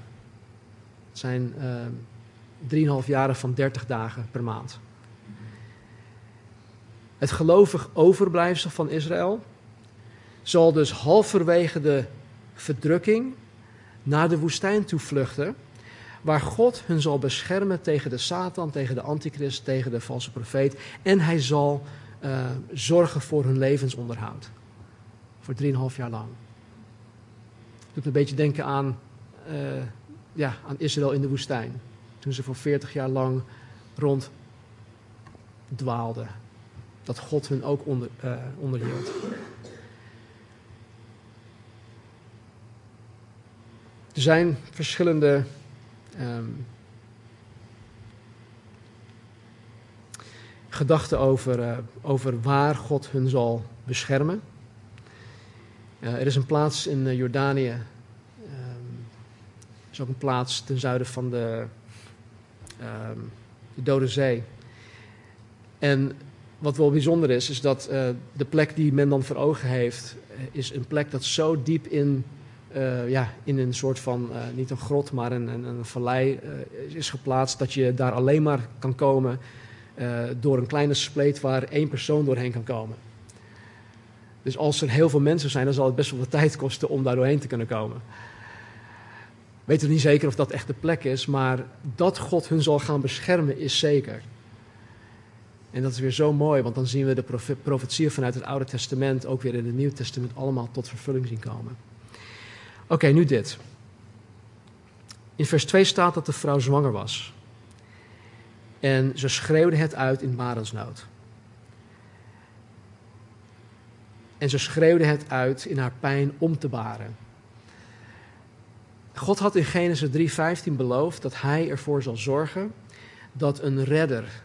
Het zijn uh, 3,5 jaren van 30 dagen per maand. Het gelovig overblijfsel van Israël zal dus halverwege de verdrukking naar de woestijn toe vluchten, waar God hun zal beschermen tegen de Satan, tegen de antichrist, tegen de valse profeet. En hij zal uh, zorgen voor hun levensonderhoud. Voor 3,5 jaar lang. Doet een beetje denken aan, uh, ja, aan Israël in de woestijn. Toen ze voor 40 jaar lang rond dwaalden. Dat God hun ook onder, uh, onderhield. Er zijn verschillende um, gedachten over, uh, over waar God hun zal beschermen. Uh, er is een plaats in uh, Jordanië. Um, er is ook een plaats ten zuiden van de, um, de Dode Zee. En wat wel bijzonder is, is dat de plek die men dan voor ogen heeft, is een plek dat zo diep in uh, ja, in een soort van, uh, niet een grot, maar een, een, een vallei uh, is geplaatst. Dat je daar alleen maar kan komen door een kleine spleet waar één persoon doorheen kan komen. Dus als er heel veel mensen zijn, dan zal het best wel wat tijd kosten om daar doorheen te kunnen komen. Weet er niet zeker of dat echt de plek is, maar dat God hun zal gaan beschermen is zeker. En dat is weer zo mooi, want dan zien we de profetieën vanuit het Oude Testament ook weer in het Nieuwe Testament allemaal tot vervulling zien komen. Oké, nu dit. In vers 2 staat dat de vrouw zwanger was. En ze schreeuwde het uit in barensnood. En ze schreeuwde het uit in haar pijn om te baren. God had in Genesis 3:15 beloofd dat hij ervoor zal zorgen dat een redder,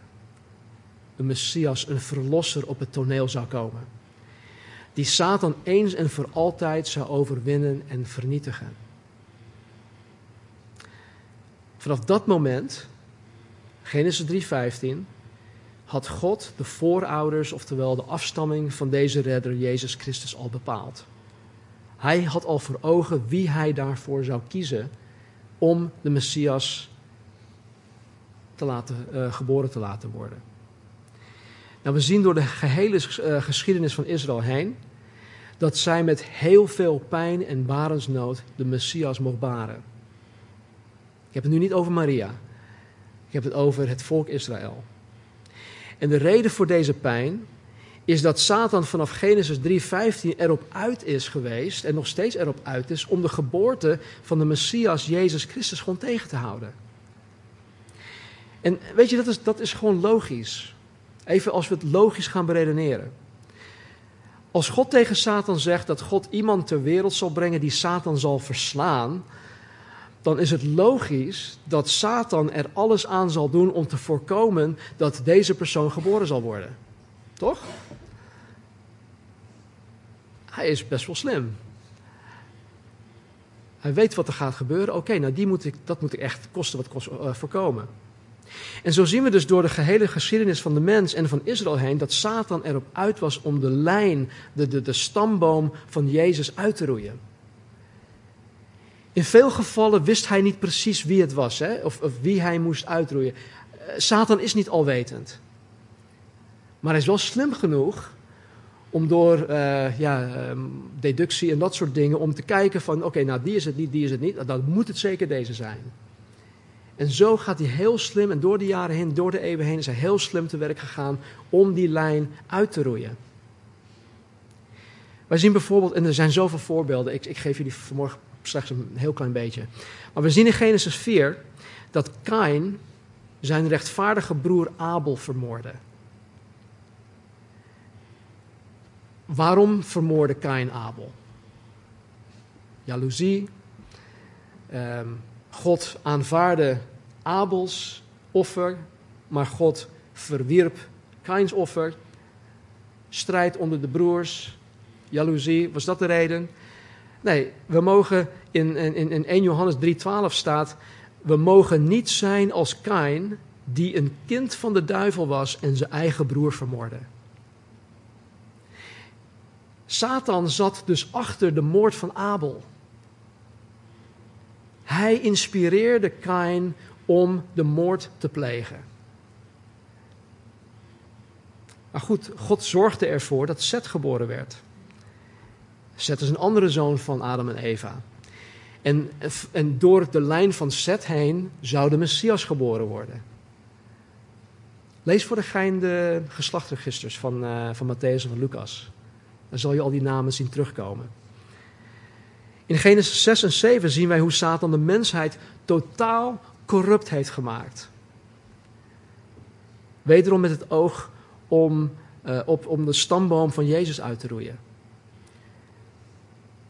een Messias, een verlosser op het toneel zou komen die Satan eens en voor altijd zou overwinnen en vernietigen. Vanaf dat moment, Genesis 3:15, had God de voorouders, oftewel de afstamming van deze redder Jezus Christus al bepaald. Hij had al voor ogen wie hij daarvoor zou kiezen om de Messias te laten, uh, geboren te laten worden. Nou, we zien door de gehele uh, geschiedenis van Israël heen dat zij met heel veel pijn en barensnood de Messias mocht baren. Ik heb het nu niet over Maria. Ik heb het over het volk Israël. En de reden voor deze pijn is dat Satan vanaf Genesis 3:15 erop uit is geweest en nog steeds erop uit is om de geboorte van de Messias Jezus Christus gewoon tegen te houden. En weet je, dat is, dat is gewoon logisch. Even als we het logisch gaan beredeneren. Als God tegen Satan zegt dat God iemand ter wereld zal brengen die Satan zal verslaan, dan is het logisch dat Satan er alles aan zal doen om te voorkomen dat deze persoon geboren zal worden. Toch? Hij is best wel slim. Hij weet wat er gaat gebeuren. Oké, nou die moet ik, dat moet ik echt kosten wat kost uh, voorkomen. En zo zien we dus door de gehele geschiedenis van de mens en van Israël heen dat Satan erop uit was om de lijn, de, de, de stamboom van Jezus uit te roeien. In veel gevallen wist hij niet precies wie het was hè, of, of wie hij moest uitroeien. Eh, Satan is niet alwetend. Maar hij is wel slim genoeg om door uh, ja, ehm, deductie en dat soort dingen, om te kijken van oké, nou die is het niet, die is het niet, dan moet het zeker deze zijn. En zo gaat hij heel slim, en door de jaren heen, door de eeuwen heen, is hij heel slim te werk gegaan om die lijn uit te roeien. Wij zien bijvoorbeeld, en er zijn zoveel voorbeelden, ik, ik geef jullie vanmorgen slechts een heel klein beetje. Maar we zien in Genesis 4 dat Kain zijn rechtvaardige broer Abel vermoordde. waarom vermoorde Kain Abel? Jaloezie. Ehm, God aanvaarde Abels offer, maar God verwierp Kains offer. Strijd onder de broers, jaloezie, was dat de reden? Nee, we mogen in, in, in 1 Johannes 3,12 staat: We mogen niet zijn als Kain, die een kind van de duivel was en zijn eigen broer vermoordde. Satan zat dus achter de moord van Abel. Hij inspireerde Kain om de moord te plegen. Maar goed, God zorgde ervoor dat Seth geboren werd. Seth is een andere zoon van Adam en Eva. En, en door de lijn van Seth heen zou de Messias geboren worden. Lees voor de gein de geslachtregisters van, uh, van Matthäus en van Lucas. Dan zal je al die namen zien terugkomen. In Genesis 6 en 7 zien wij hoe Satan de mensheid totaal corrupt heeft gemaakt. Wederom met het oog om, uh, op, om de stamboom van Jezus uit te roeien.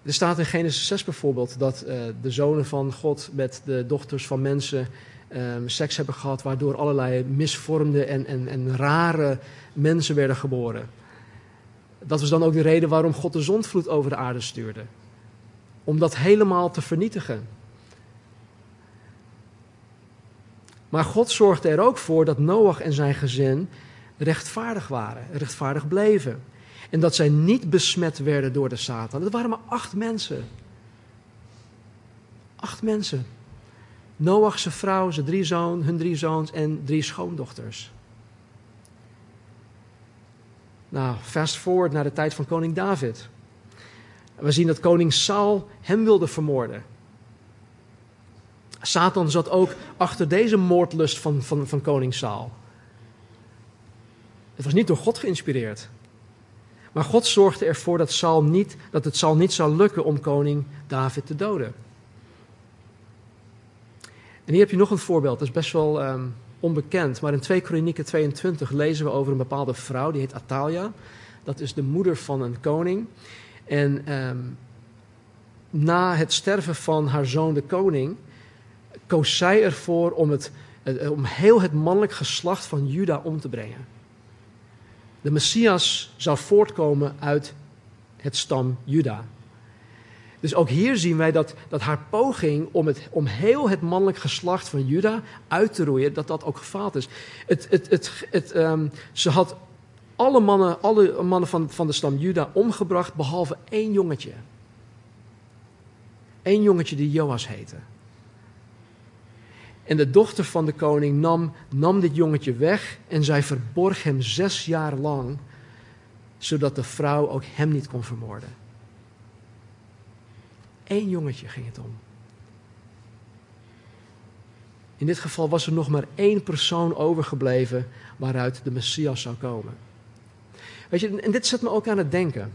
Er staat in Genesis 6 bijvoorbeeld dat uh, de zonen van God met de dochters van mensen um, seks hebben gehad, waardoor allerlei misvormde en, en, en rare mensen werden geboren. Dat was dan ook de reden waarom God de zondvloed over de aarde stuurde. Om dat helemaal te vernietigen. Maar God zorgde er ook voor dat Noach en zijn gezin rechtvaardig waren, rechtvaardig bleven. En dat zij niet besmet werden door de Satan. Dat waren maar acht mensen. Acht mensen. Noach, zijn vrouw, zijn drie zoons, hun drie zoons en drie schoondochters. Nou, fast forward naar de tijd van koning David. We zien dat koning Saul hem wilde vermoorden. Satan zat ook achter deze moordlust van, van, van koning Saul. Het was niet door God geïnspireerd. Maar God zorgde ervoor dat, Saul niet, dat het Saul niet zou lukken om koning David te doden. En hier heb je nog een voorbeeld, dat is best wel um, onbekend. Maar in 2 Kronieken 22 lezen we over een bepaalde vrouw, die heet Atalia. Dat is de moeder van een koning. En um, na het sterven van haar zoon de koning, koos zij ervoor om, het, om heel het mannelijk geslacht van Juda om te brengen. De Messias zou voortkomen uit het stam Juda. Dus ook hier zien wij dat, dat haar poging om, het, om heel het mannelijk geslacht van Juda uit te roeien, dat dat ook gefaald is. Het, het, het, het, um, ze had alle mannen, alle mannen van, van de stam Juda omgebracht, behalve één jongetje. Eén jongetje die Joas heette. En de dochter van de koning nam, nam dit jongetje weg en zij verborg hem zes jaar lang, zodat de vrouw ook hem niet kon vermoorden. Eén jongetje ging het om. In dit geval was er nog maar één persoon overgebleven waaruit de Messias zou komen. Weet je, en dit zet me ook aan het denken.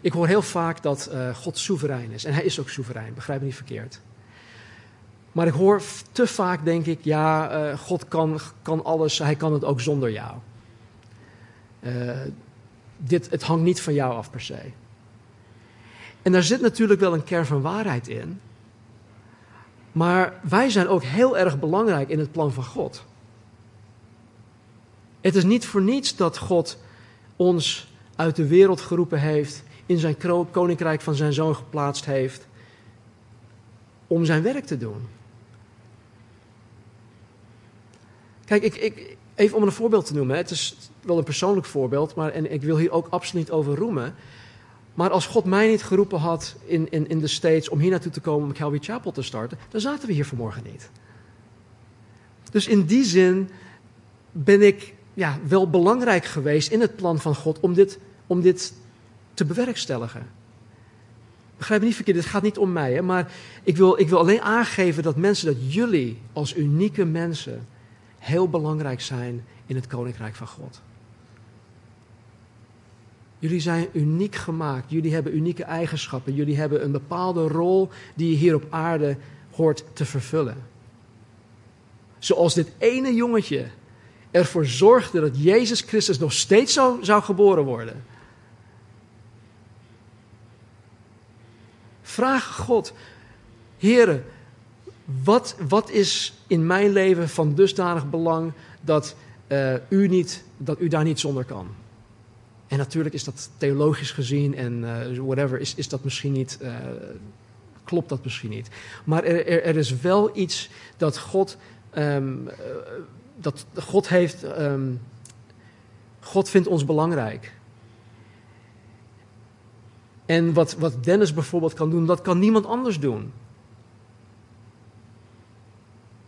Ik hoor heel vaak dat uh, God soeverein is. En hij is ook soeverein, begrijp me niet verkeerd. Maar ik hoor te vaak, denk ik, ja, uh, God kan, kan alles, hij kan het ook zonder jou. Uh, dit, het hangt niet van jou af per se. En daar zit natuurlijk wel een kern van waarheid in. Maar wij zijn ook heel erg belangrijk in het plan van God. Het is niet voor niets dat God ons uit de wereld geroepen heeft, in zijn koninkrijk van zijn zoon geplaatst heeft, om zijn werk te doen. Kijk, ik, ik, even om een voorbeeld te noemen. Het is wel een persoonlijk voorbeeld, maar en ik wil hier ook absoluut niet over roemen. Maar als God mij niet geroepen had in, in, in de States om hier naartoe te komen om Calvary Chapel te starten, dan zaten we hier vanmorgen niet. Dus in die zin ben ik ja, wel belangrijk geweest in het plan van God om dit, om dit te bewerkstelligen. Begrijp me niet verkeerd, het gaat niet om mij, hè, maar ik wil, ik wil alleen aangeven dat mensen, dat jullie als unieke mensen heel belangrijk zijn in het koninkrijk van God. Jullie zijn uniek gemaakt. Jullie hebben unieke eigenschappen. Jullie hebben een bepaalde rol die je hier op aarde hoort te vervullen. Zoals dit ene jongetje ervoor zorgde dat Jezus Christus nog steeds zou, zou geboren worden. Vraag God, Heren, wat, wat is in mijn leven van dusdanig belang dat, uh, u niet, dat u daar niet zonder kan? En natuurlijk is dat theologisch gezien en uh, whatever, is, is dat misschien niet, uh, klopt dat misschien niet. Maar er, er, is wel iets dat God, um, dat God heeft, um, God vindt ons belangrijk. En wat, wat Dennis bijvoorbeeld kan doen, dat kan niemand anders doen.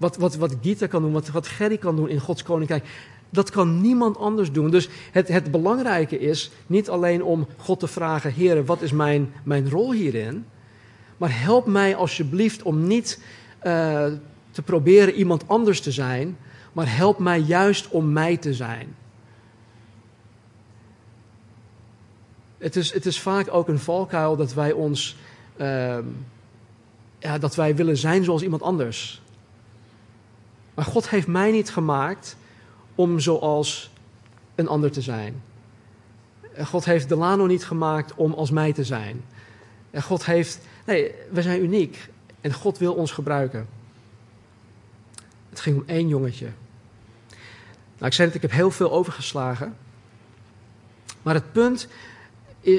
Wat, wat, wat Gita kan doen, wat, wat Gerry kan doen in Gods Koninkrijk, dat kan niemand anders doen. Dus het, het belangrijke is niet alleen om God te vragen: Heer, wat is mijn, mijn rol hierin? Maar help mij alsjeblieft om niet uh, te proberen iemand anders te zijn, maar help mij juist om mij te zijn. Het is, het is vaak ook een valkuil dat wij ons. Uh, ja, dat wij willen zijn zoals iemand anders. Maar God heeft mij niet gemaakt om zoals een ander te zijn. God heeft Delano niet gemaakt om als mij te zijn. En God heeft. Nee, we zijn uniek. En God wil ons gebruiken. Het ging om één jongetje. Nou, ik zei dat ik heb heel veel overgeslagen. Maar het punt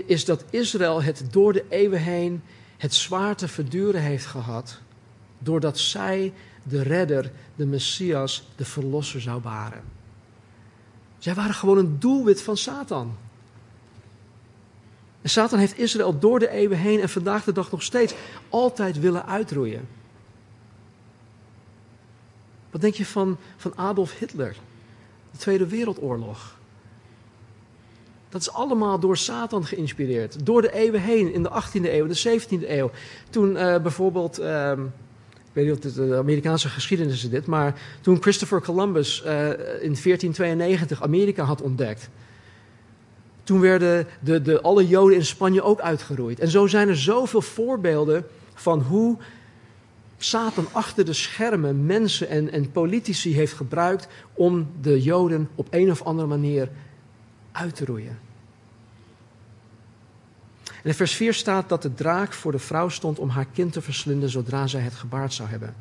is dat Israël het door de eeuwen heen het zwaar te verduren heeft gehad. Doordat zij de redder, de Messias, de verlosser zou baren. Zij waren gewoon een doelwit van Satan. En Satan heeft Israël door de eeuwen heen en vandaag de dag nog steeds altijd willen uitroeien. Wat denk je van, van Adolf Hitler? De Tweede Wereldoorlog. Dat is allemaal door Satan geïnspireerd. Door de eeuwen heen, in de 18e eeuw, de 17e eeuw. Toen uh, bijvoorbeeld, uh, ik weet niet of de Amerikaanse geschiedenis is dit, maar toen Christopher Columbus uh, in 1492 Amerika had ontdekt. Toen werden de, de, alle Joden in Spanje ook uitgeroeid. En zo zijn er zoveel voorbeelden van hoe Satan achter de schermen mensen en, en politici heeft gebruikt om de Joden op een of andere manier uit te roeien. En in vers 4 staat dat de draak voor de vrouw stond om haar kind te verslinden zodra zij het gebaard zou hebben.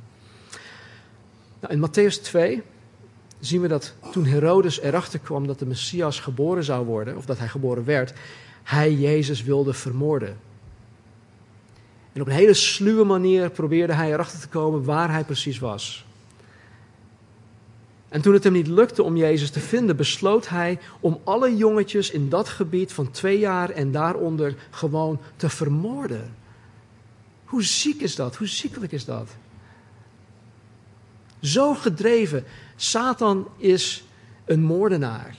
Nou, in Matthäus 2 zien we dat toen Herodes erachter kwam dat de Messias geboren zou worden, of dat hij geboren werd, hij Jezus wilde vermoorden. En op een hele sluwe manier probeerde hij erachter te komen waar hij precies was. En toen het hem niet lukte om Jezus te vinden, besloot hij om alle jongetjes in dat gebied van twee jaar en daaronder gewoon te vermoorden. Hoe ziek is dat? Hoe ziekelijk is dat? Zo gedreven. Satan is een moordenaar.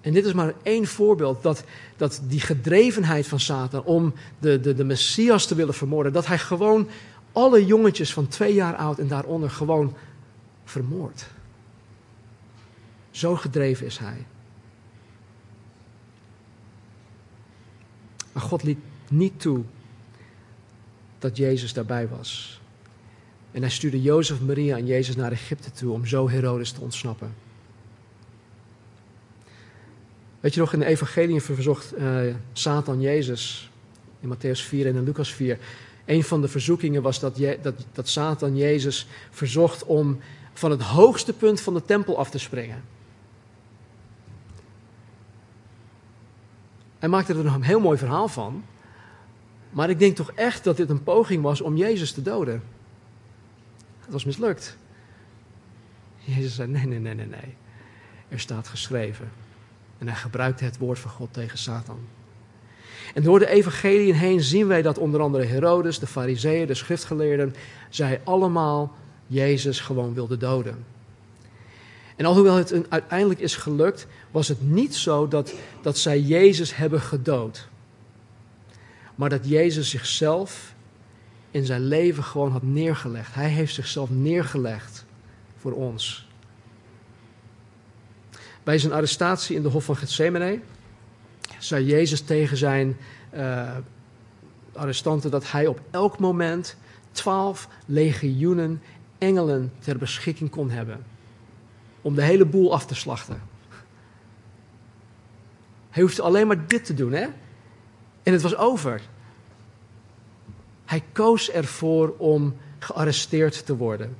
En dit is maar één voorbeeld dat, dat die gedrevenheid van Satan om de, de, de Messias te willen vermoorden, dat hij gewoon alle jongetjes van twee jaar oud en daaronder gewoon vermoord. Zo gedreven is hij. Maar God liet niet toe dat Jezus daarbij was. En hij stuurde Jozef, Maria en Jezus naar Egypte toe om zo Herodes te ontsnappen. Weet je nog, in de evangelie verzocht uh, Satan Jezus in Matthäus 4 en in Lucas 4 een van de verzoekingen was dat, dat, dat Satan Jezus verzocht om van het hoogste punt van de tempel af te springen. Hij maakte er een heel mooi verhaal van. Maar ik denk toch echt dat dit een poging was om Jezus te doden. Het was mislukt. Jezus zei: Nee, nee, nee, nee, nee. Er staat geschreven. En hij gebruikte het woord van God tegen Satan. En door de evangeliën heen zien wij dat onder andere Herodes, de fariseeën, de schriftgeleerden, zij allemaal Jezus gewoon wilden doden. En alhoewel het uiteindelijk is gelukt, was het niet zo dat, dat zij Jezus hebben gedood. Maar dat Jezus zichzelf in zijn leven gewoon had neergelegd. Hij heeft zichzelf neergelegd voor ons. Bij zijn arrestatie in de Hof van Gethsemane zei Jezus tegen zijn uh, arrestanten dat hij op elk moment twaalf legioenen engelen ter beschikking kon hebben. Om de hele boel af te slachten. Hij hoefde alleen maar dit te doen, hè? En het was over. Hij koos ervoor om gearresteerd te worden.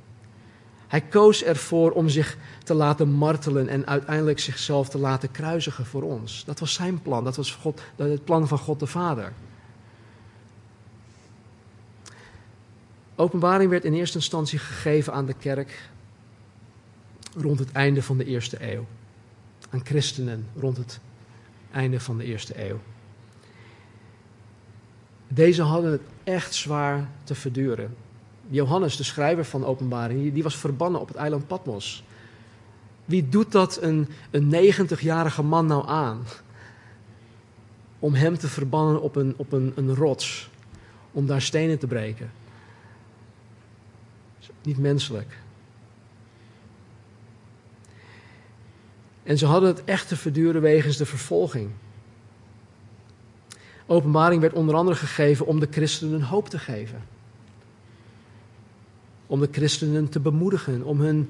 Hij koos ervoor om zich te laten martelen en uiteindelijk zichzelf te laten kruisigen voor ons. Dat was zijn plan, dat was God, het plan van God de Vader. Openbaring werd in eerste instantie gegeven aan de kerk rond het einde van de eerste eeuw. Aan christenen rond het einde van de eerste eeuw. Deze hadden het echt zwaar te verduren. Johannes, de schrijver van Openbaring, die was verbannen op het eiland Patmos. Wie doet dat een, een 90-jarige man nou aan? Om hem te verbannen op een, op een, een rots, om daar stenen te breken. Niet menselijk. En ze hadden het echt te verduren wegens de vervolging. Openbaring werd onder andere gegeven om de christenen hoop te geven. Om de christenen te bemoedigen, om hun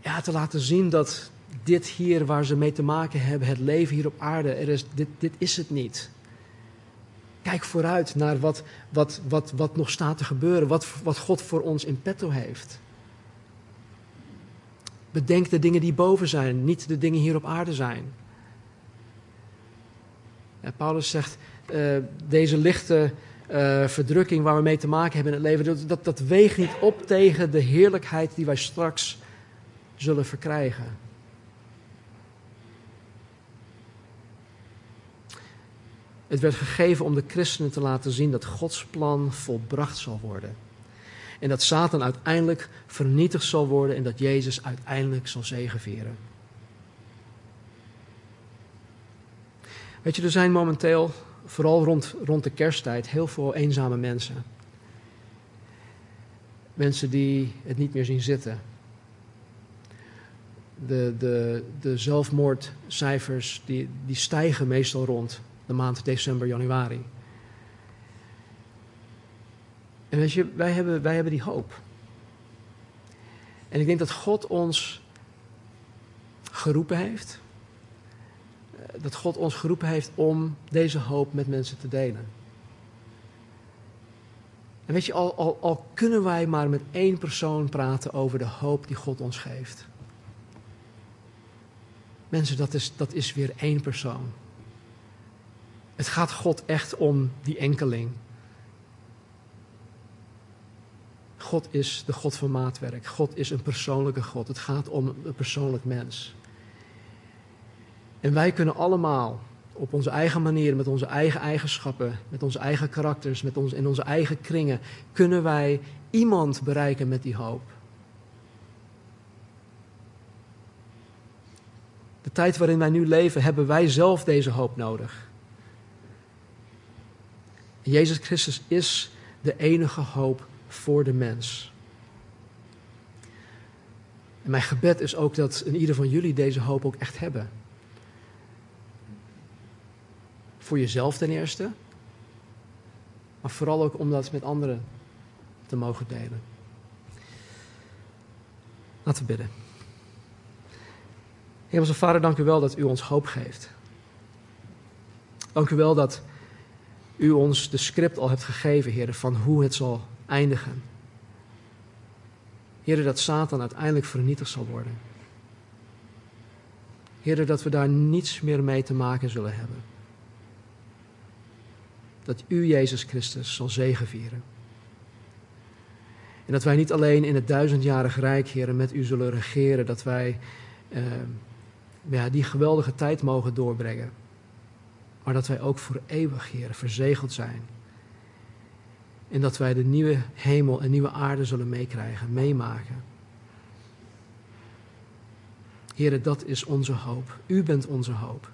ja, te laten zien dat dit hier waar ze mee te maken hebben, het leven hier op aarde, er is, dit, dit is het niet. Kijk vooruit naar wat, wat, wat, wat nog staat te gebeuren, wat, wat God voor ons in petto heeft. Bedenk de dingen die boven zijn, niet de dingen hier op aarde zijn. Ja, Paulus zegt, uh, deze lichte uh, verdrukking waar we mee te maken hebben in het leven, dat, dat, dat weegt niet op tegen de heerlijkheid die wij straks zullen verkrijgen. Het werd gegeven om de christenen te laten zien dat Gods plan volbracht zal worden. En dat Satan uiteindelijk vernietigd zal worden en dat Jezus uiteindelijk zal zegenvieren. Weet je, er zijn momenteel, vooral rond, rond de kersttijd, heel veel eenzame mensen. Mensen die het niet meer zien zitten. De, de, de zelfmoordcijfers die, die stijgen meestal rond de maand december, januari. En weet je, wij hebben, wij hebben die hoop. En ik denk dat God ons geroepen heeft. Eh, dat God ons geroepen heeft om deze hoop met mensen te delen. En weet je, al, al, al kunnen wij maar met één persoon praten over de hoop die God ons geeft. Mensen, dat is, dat is weer één persoon. Het gaat God echt om die enkeling. God is de God van maatwerk. God is een persoonlijke God. Het gaat om een persoonlijk mens. En wij kunnen allemaal op onze eigen manier, met onze eigen eigenschappen, met onze eigen karakters, met ons, in onze eigen kringen, kunnen wij iemand bereiken met die hoop. De tijd waarin wij nu leven, hebben wij zelf deze hoop nodig. Jezus Christus is de enige hoop voor de mens. En mijn gebed is ook dat in ieder van jullie deze hoop ook echt hebben. Voor jezelf ten eerste, maar vooral ook om dat met anderen te mogen delen. Laten we bidden. Hemelse Vader, dank u wel dat u ons hoop geeft. Dank u wel dat u ons de script al hebt gegeven, Heer, van hoe het zal eindigen. Heer, dat Satan uiteindelijk vernietigd zal worden. Heer, dat we daar niets meer mee te maken zullen hebben. Dat u, Jezus Christus, zal zegenvieren. En dat wij niet alleen in het duizendjarige rijk, Heer, met u zullen regeren, dat wij eh, ja, die geweldige tijd mogen doorbrengen. Maar dat wij ook voor eeuwig, Heer, verzegeld zijn. En dat wij de nieuwe hemel en nieuwe aarde zullen meekrijgen, meemaken. Heer, dat is onze hoop. U bent onze hoop.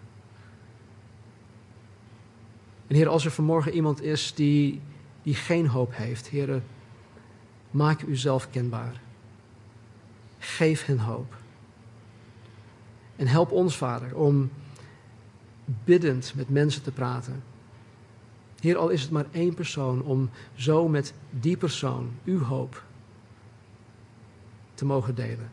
En Heer, als er vanmorgen iemand is die, die geen hoop heeft, Heer, maak uzelf kenbaar. Geef hen hoop. En help ons, Vader, om biddend met mensen te praten. Heer, al is het maar één persoon, om zo met die persoon uw hoop te mogen delen.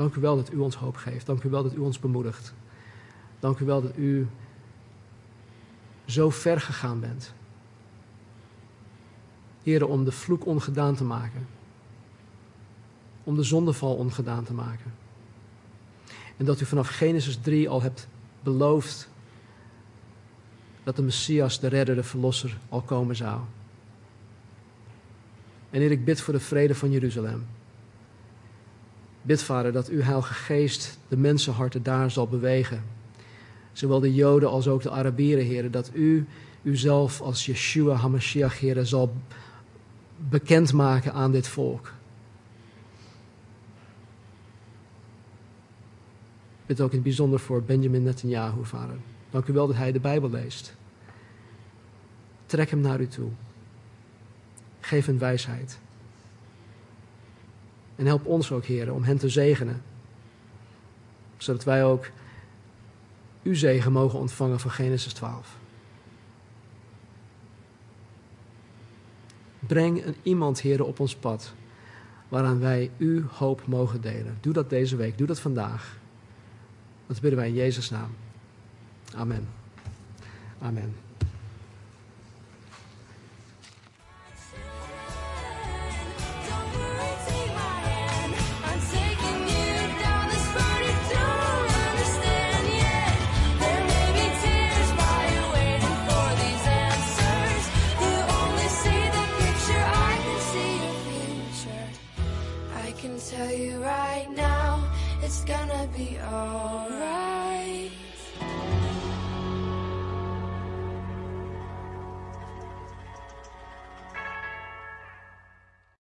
Dank u wel dat u ons hoop geeft. Dank u wel dat u ons bemoedigt. Dank u wel dat u zo ver gegaan bent. Heren, om de vloek ongedaan te maken. Om de zondeval ongedaan te maken. En dat u vanaf Genesis 3 al hebt beloofd dat de Messias, de redder, de verlosser, al komen zou. En Heer, ik bid voor de vrede van Jeruzalem. Bid, Vader, dat uw Heilige Geest de mensenharten daar zal bewegen. Zowel de Joden als ook de Arabieren, Heer, dat u uzelf als Yeshua HaMashiach, Heer, zal bekendmaken aan dit volk. bid ook in het bijzonder voor Benjamin Netanyahu, vader. Dank u wel dat hij de Bijbel leest. Trek hem naar u toe. Geef hem wijsheid. En help ons ook, heren, om hen te zegenen. Zodat wij ook uw zegen mogen ontvangen van Genesis 12. Breng een iemand, heren, op ons pad. Waaraan wij uw hoop mogen delen. Doe dat deze week. Doe dat vandaag. Dat bidden wij in Jezus' naam. Amen. Amen.